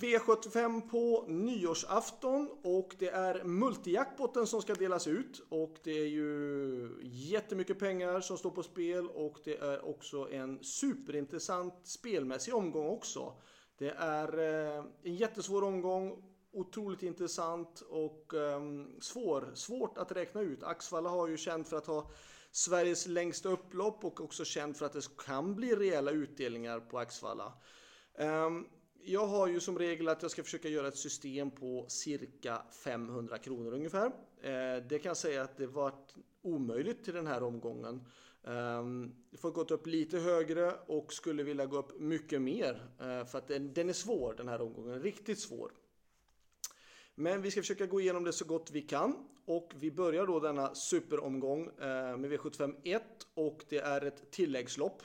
V75 på nyårsafton och det är multijackpotten som ska delas ut och det är ju jättemycket pengar som står på spel och det är också en superintressant spelmässig omgång också. Det är eh, en jättesvår omgång, otroligt intressant och ehm, svår, svårt att räkna ut. Axvalla har ju känt för att ha Sveriges längsta upplopp och också känt för att det kan bli rejäla utdelningar på Axvalla. Um, jag har ju som regel att jag ska försöka göra ett system på cirka 500 kronor ungefär. Eh, det kan jag säga att det var omöjligt till den här omgången. Det jag får gått upp lite högre och skulle vilja gå upp mycket mer eh, för att den, är svår den här omgången, riktigt svår. Men vi ska försöka gå igenom det så gott vi kan och vi börjar då denna superomgång eh, med V75 1 och det är ett tilläggslopp,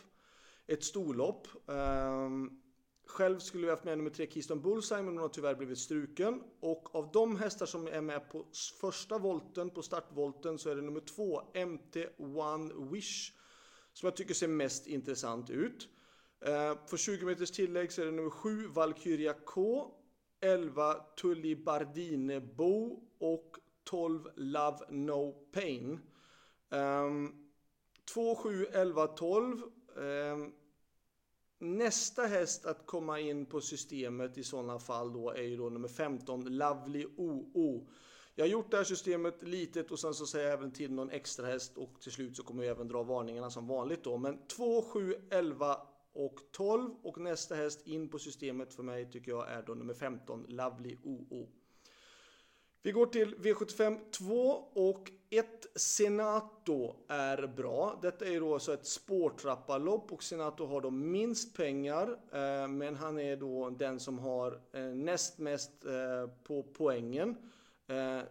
ett storlopp. Ehm, själv skulle vi haft med nummer tre Keystone Bullseye men hon har tyvärr blivit struken. Och av de hästar som är med på första volten, på startvolten, så är det nummer två MT One Wish som jag tycker ser mest intressant ut. Eh, för 20 meters tillägg så är det nummer 7 Valkyria K, 11 Tully Bardine Bo och 12 Love No Pain. Um, 2, 7, 11, 12. Um, Nästa häst att komma in på systemet i sådana fall då är ju då nummer 15, Lovely OO. Jag har gjort det här systemet litet och sen så säger jag även till någon extra häst och till slut så kommer jag även dra varningarna som vanligt då. Men 2, 7, 11 och 12 och nästa häst in på systemet för mig tycker jag är då nummer 15, Lovely OO. Vi går till V75 2 och ett Senato är bra. Detta är då alltså ett spårtrappalopp och Senato har då minst pengar. Eh, men han är då den som har eh, näst mest eh, på poängen.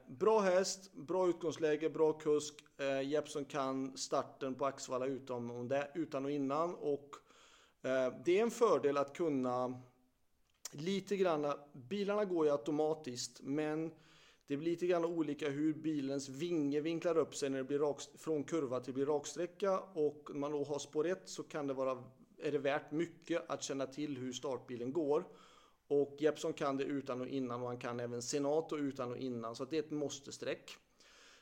Bra häst, bra utgångsläge, bra kusk. Jeppson kan starten på Axvalla utan och innan. Och det är en fördel att kunna lite grann, bilarna går ju automatiskt men det blir lite grann olika hur bilens vinge vinklar upp sig när det blir rak, från kurva till blir raksträcka och när man då har spår 1 så kan det vara, är det värt mycket att känna till hur startbilen går. Och Jeppson kan det utan och innan och han kan även Senato utan och innan så det är ett måste-streck.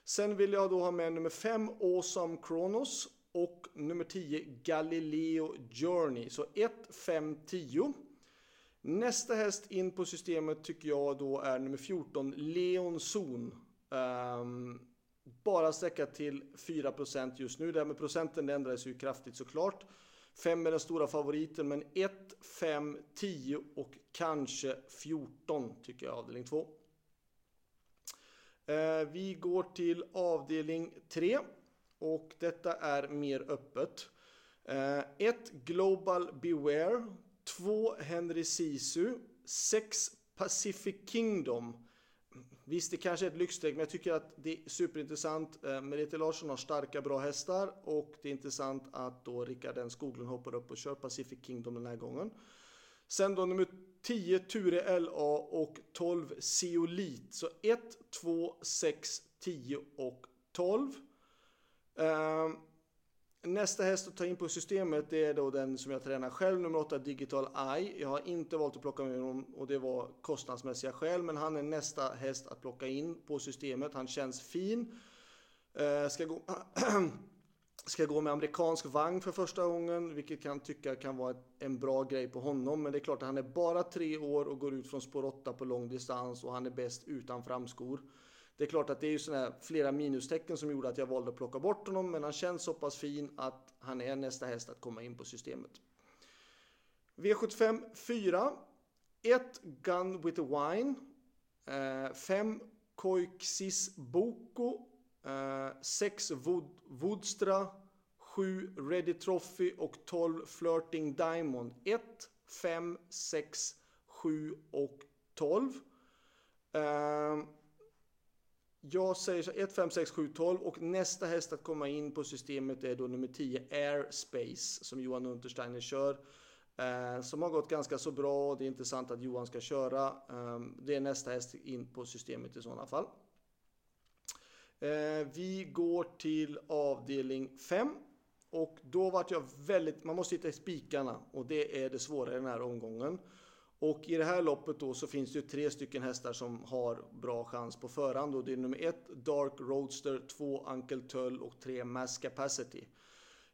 Sen vill jag då ha med nummer 5 Awesome Kronos och nummer 10 Galileo Journey. Så 1, 5, 10. Nästa häst in på systemet tycker jag då är nummer 14, Leon Zon. Um, bara sträcka till 4% just nu. Det här med procenten det ändras ju kraftigt såklart. 5 är den stora favoriten, men 1, 5, 10 och kanske 14 tycker jag avdelning 2. Uh, ehm, vi går till avdelning 3 och detta är mer öppet. Ehm, 1 uh, Global Beware 2 Henry Sisu, 6 Pacific Kingdom. Visst, det kanske är ett lyxsteg, men jag tycker att det är superintressant. Eh, Merete Larsson har starka, bra hästar och det är intressant att då Rickard N Skoglund hoppar upp och kör Pacific Kingdom den här gången. Sen då nummer 10 Ture LA och 12 Zeolit. Så 1, 2, 6, 10 och 12. Nästa häst att ta in på systemet det är då den som jag tränar själv, nummer 8 Digital Eye. Jag har inte valt att plocka med honom och det var kostnadsmässiga skäl, men han är nästa häst att plocka in på systemet. Han känns fin. Eh, ska, gå, ska gå med amerikansk vagn för första gången, vilket kan tycka kan vara en bra grej på honom. Men det är klart att han är bara tre år och går ut från spår 8 på lång distans och han är bäst utan framskor. Det är klart att det är ju sådana flera minustecken som gjorde att jag valde att plocka bort honom, men han känns så pass fin att han är nästa häst att komma in på systemet. V75 4. 1 Gun with a Wine. Eh, 5 Koiksis Boko. Eh, 6 Wood, Woodstra. 7 Ready Trophy och 12 Flirting Diamond. 1, 5, 6, 7 och 12. Jag säger så 1, 5, 6, 7, 12 och nästa häst att komma in på systemet är då nummer 10 Airspace som Johan Untersteiner kör. Eh, som har gått ganska så bra och det är intressant att Johan ska köra. Eh, det är nästa häst in på systemet i sådana fall. Eh, vi går till avdelning 5 och då vart jag väldigt, man måste hitta spikarna och det är det svåra i den här omgången. Och i det här loppet då så finns det ju tre stycken hästar som har bra chans på förhand och det är nummer ett Dark Roadster, två Uncle Tull och tre Mass Capacity.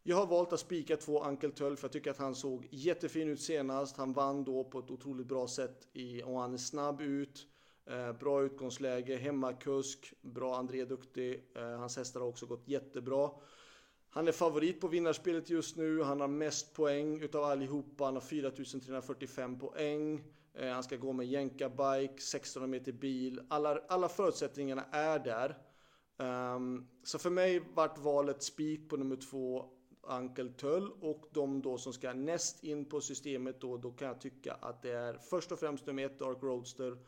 Jag har valt att spika två Uncle Tull för jag tycker att han såg jättefin ut senast. Han vann då på ett otroligt bra sätt i, och han är snabb ut. Eh, bra utgångsläge, hemmakusk, bra André duktig. Eh, hans hästar har också gått jättebra. Han är favorit på vinnarspelet just nu. Han har mest poäng utav allihopa. Han har 4345 poäng. Eh, han ska gå med jänkabike, 1600 meter bil. Alla, alla förutsättningarna är där. Um, så för mig vart valet spik på nummer två, Uncle Tull. Och de då som ska näst in på systemet då, då kan jag tycka att det är först och främst nummer ett, Dark Roadster.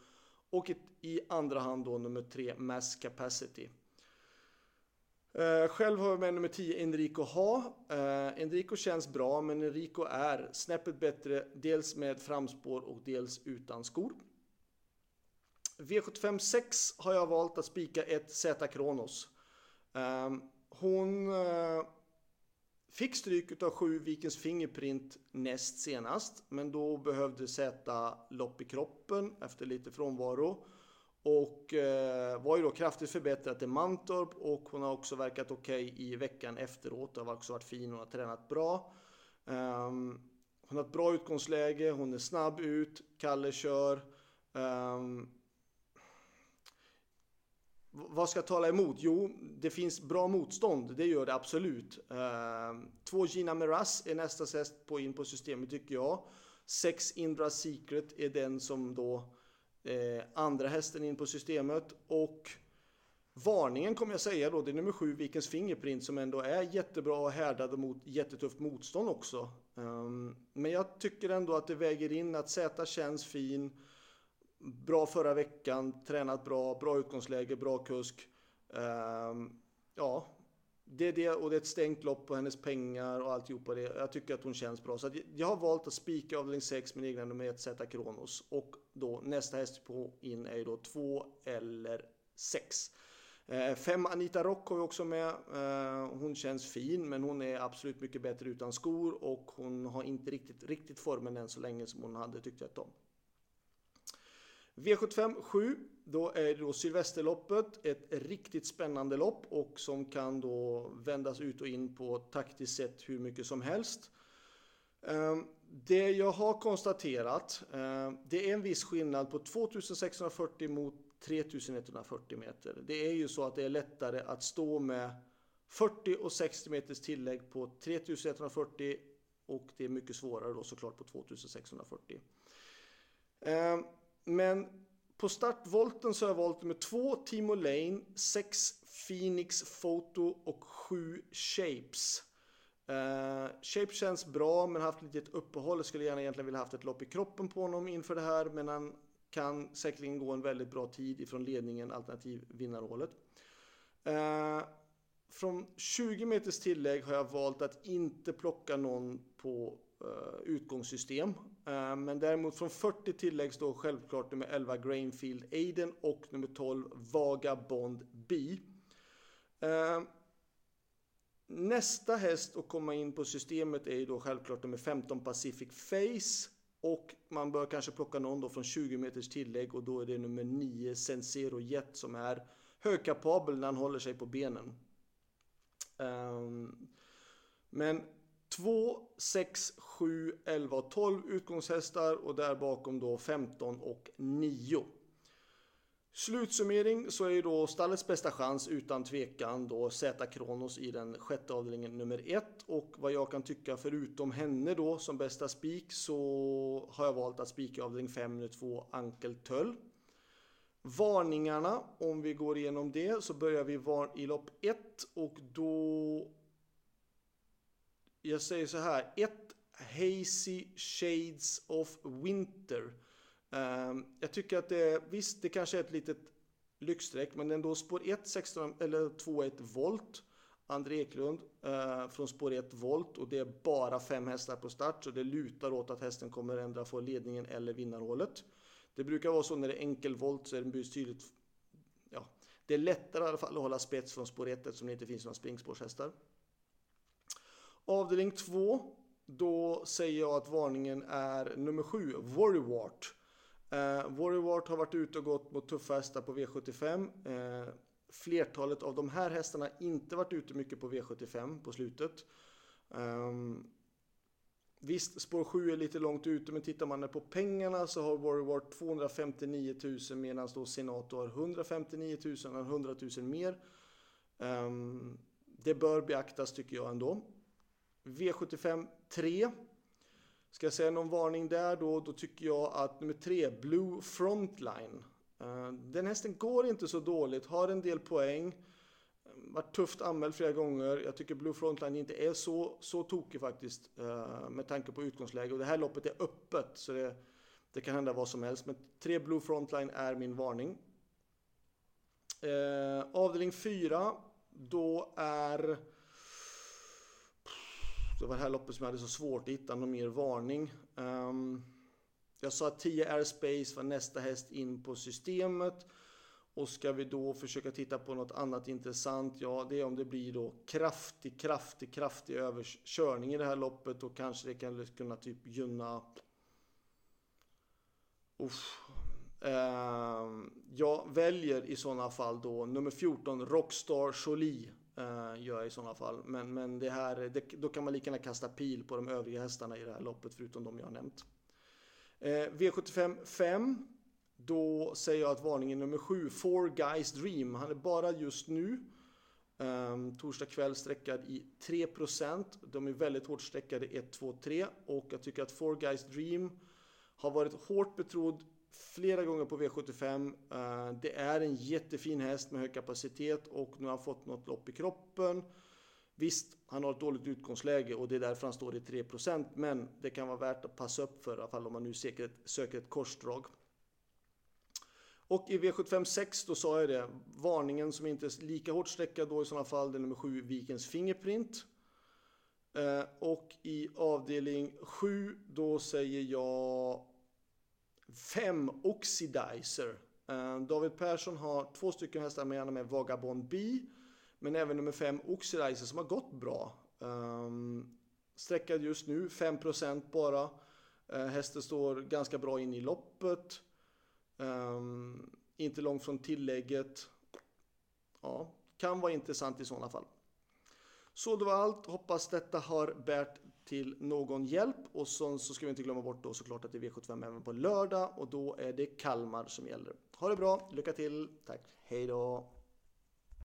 Och ett, i andra hand då nummer tre, Mass Capacity. Uh, själv har jag med nummer 10 Enrico Ha. Uh, eh, Enrico känns bra men Enrico är snäppet bättre dels med framspår och dels utan skor. V75 6 har jag valt att spika ett Z Kronos. Uh, hon eh, fick stryk av 7 Vikens Fingerprint näst senast men då behövde Z lopp i kroppen efter lite frånvaro. Och eh, var ju då kraftigt förbättrat i Mantorp och hon har också verkat okej okay i veckan efteråt. Det har också varit fin, hon har tränat bra. Um, hon har ett bra utgångsläge, hon är snabb ut, Kalle kör. Um, vad ska tala emot? Jo, det finns bra motstånd, det gör det absolut. Um, två Gina Meras är nästa häst på in på systemet tycker jag. Sex Indra Secret är den som då eh, andra hästen in på systemet och varningen kommer jag säga då, det är nummer sju Vikens Fingerprint som ändå är jättebra och härdad mot jättetufft motstånd också. Um, men jag tycker ändå att det väger in att Z känns fin, bra förra veckan, tränat bra, bra utgångsläge, bra kusk. Um, ja, det är det och det är ett stängt lopp på hennes pengar och alltihopa det. Jag tycker att hon känns bra. Så jag har valt att spika avdelning 6 min egna nummer 1 Zeta Kronos. Och då nästa häst på in är då 2 eller 6. 5 eh, Anita Rock har vi också med. Eh, hon känns fin men hon är absolut mycket bättre utan skor och hon har inte riktigt, riktigt formen än så länge som hon hade tyckt jag om. V75 7, då är det då Sylvesterloppet, ett riktigt spännande lopp och som kan då vändas ut och in på taktiskt sätt hur mycket som helst. Ehm, det jag har konstaterat, ehm, det är en viss skillnad på 2640 mot 3140 meter. Det är ju så att det är lättare att stå med 40 och 60 meters tillägg på 3140 och det är mycket svårare då såklart på 2640. Ehm, men på startvolten så har jag valt med två Timo Lane, sex Phoenix Photo och sju Shapes. Eh, uh, Shape känns bra men haft lite ett uppehåll. Jag skulle gärna egentligen vilja haft ett lopp i kroppen på honom inför det här. Men han kan säkerligen gå en väldigt bra tid ifrån ledningen alternativ vinnarhålet. Uh, från 20 meters tillägg har jag valt att inte plocka någon på uh, utgångssystem. Uh, men däremot från 40 tilläggs då självklart nummer 11 Grainfield Aiden och nummer 12 Vagabond B. Uh, nästa häst att komma in på systemet är ju då självklart nummer 15 Pacific Face. Och man bör kanske plocka någon då från 20 meters tillägg och då är det nummer 9 Sensero Jet som är högkapabel när han håller sig på benen. Um, men 2, 6, 7, 11 och 12 utgångshästar och där bakom då 15 och 9. Slutsummering så är ju då stallets bästa chans utan tvekan då Z Kronos i den sjätte avdelningen nummer 1 och vad jag kan tycka förutom henne då som bästa spik så har jag valt att spika avdelning 5 nummer 2 Ankel Töll. Varningarna, om vi går igenom det så börjar vi i lopp 1 och då jag säger så här, 1. Hazy Shades of Winter. Um, jag tycker att det, visst det kanske är ett litet lyxstreck, men ändå spår 1, 16 eller 2, 1 volt. André Eklund uh, från spår 1 volt och det är bara fem hästar på start så det lutar åt att hästen kommer ändra få ledningen eller vinnarhålet. Det brukar vara så när det är enkel volt så är det betydligt... ja, det är lättare i alla fall att hålla spets från spår 1 eftersom det inte finns några springspårshästar. Avdelning 2. då säger jag att varningen är nummer 7, Worrywart. Eh, Worrywart har varit ute och gått mot tuffa hästar på V75. Eh, flertalet av de här hästarna har inte varit ute mycket på V75 på slutet. Um, visst, spår 7 är lite långt ute, men tittar man på pengarna så har Worrywart 259 000 medan då Senato har 159 000, har 100 000 mer. Um, det bör beaktas tycker jag ändå. V75 3. Ska jag säga någon varning där då, då tycker jag att nummer 3, Blue Frontline. Uh, den hästen går inte så dåligt, har en del poäng. Varit tufft anmäld flera gånger. Jag tycker Blue Frontline inte är så, så tokig faktiskt. Eh, med tanke på utgångsläge. Och det här loppet är öppet. Så det, det kan hända vad som helst. Men 3 Blue Frontline är min varning. Eh, avdelning 4. Då är det var det här loppet som jag hade så svårt att hitta någon mer varning. Um, jag sa att 10 Airspace var nästa häst in på systemet. Och ska vi då försöka titta på något annat intressant? Ja, det är om det blir då kraftig, kraftig, kraftig överkörning i det här loppet. Och kanske det kan kunna typ gynna... Uff. Ehm, jag väljer i sådana fall då nummer 14, Rockstar Jolie. Eh, gör jag i sådana fall. Men, men det här, det, då kan man lika gärna kasta pil på de övriga hästarna i det här loppet förutom de jag har nämnt. Eh, V75 5. Då säger jag att varningen nummer sju, Four Guys Dream. Han är bara just nu um, torsdag kväll sträckad i 3%. De är väldigt hårt sträckade 1, 2, 3 och jag tycker att Four Guys Dream har varit hårt betrodd flera gånger på V75. Eh, det är en jättefin häst med hög kapacitet och nu har han fått något lopp i kroppen. Visst, han har ett dåligt utgångsläge och det är därför han står i 3% men det kan vara värt att passa upp för i alla fall om man nu söker ett, söker ett korsdrag. Och i V75 6 då sa jag det, varningen som inte är lika hårt sträckad då i sådana fall, det är nummer 7 Vikens Fingerprint. Eh, och i avdelning 7 då säger jag 5 Oxidizer. Eh, David Persson har två stycken hästar med, han med Vagabond B. Men även nummer 5 Oxidizer som har gått bra. Um, sträckad just nu, 5% bara. Uh, hästen står ganska bra in i loppet. Um, inte långt från tillägget. Ja, kan vara intressant i sådana fall. Så det var allt. Hoppas detta har bärt till någon hjälp. Och så, så ska vi inte glömma bort då såklart att det är V75 även på lördag och då är det Kalmar som gäller. Ha det bra, lycka till, tack, hej då!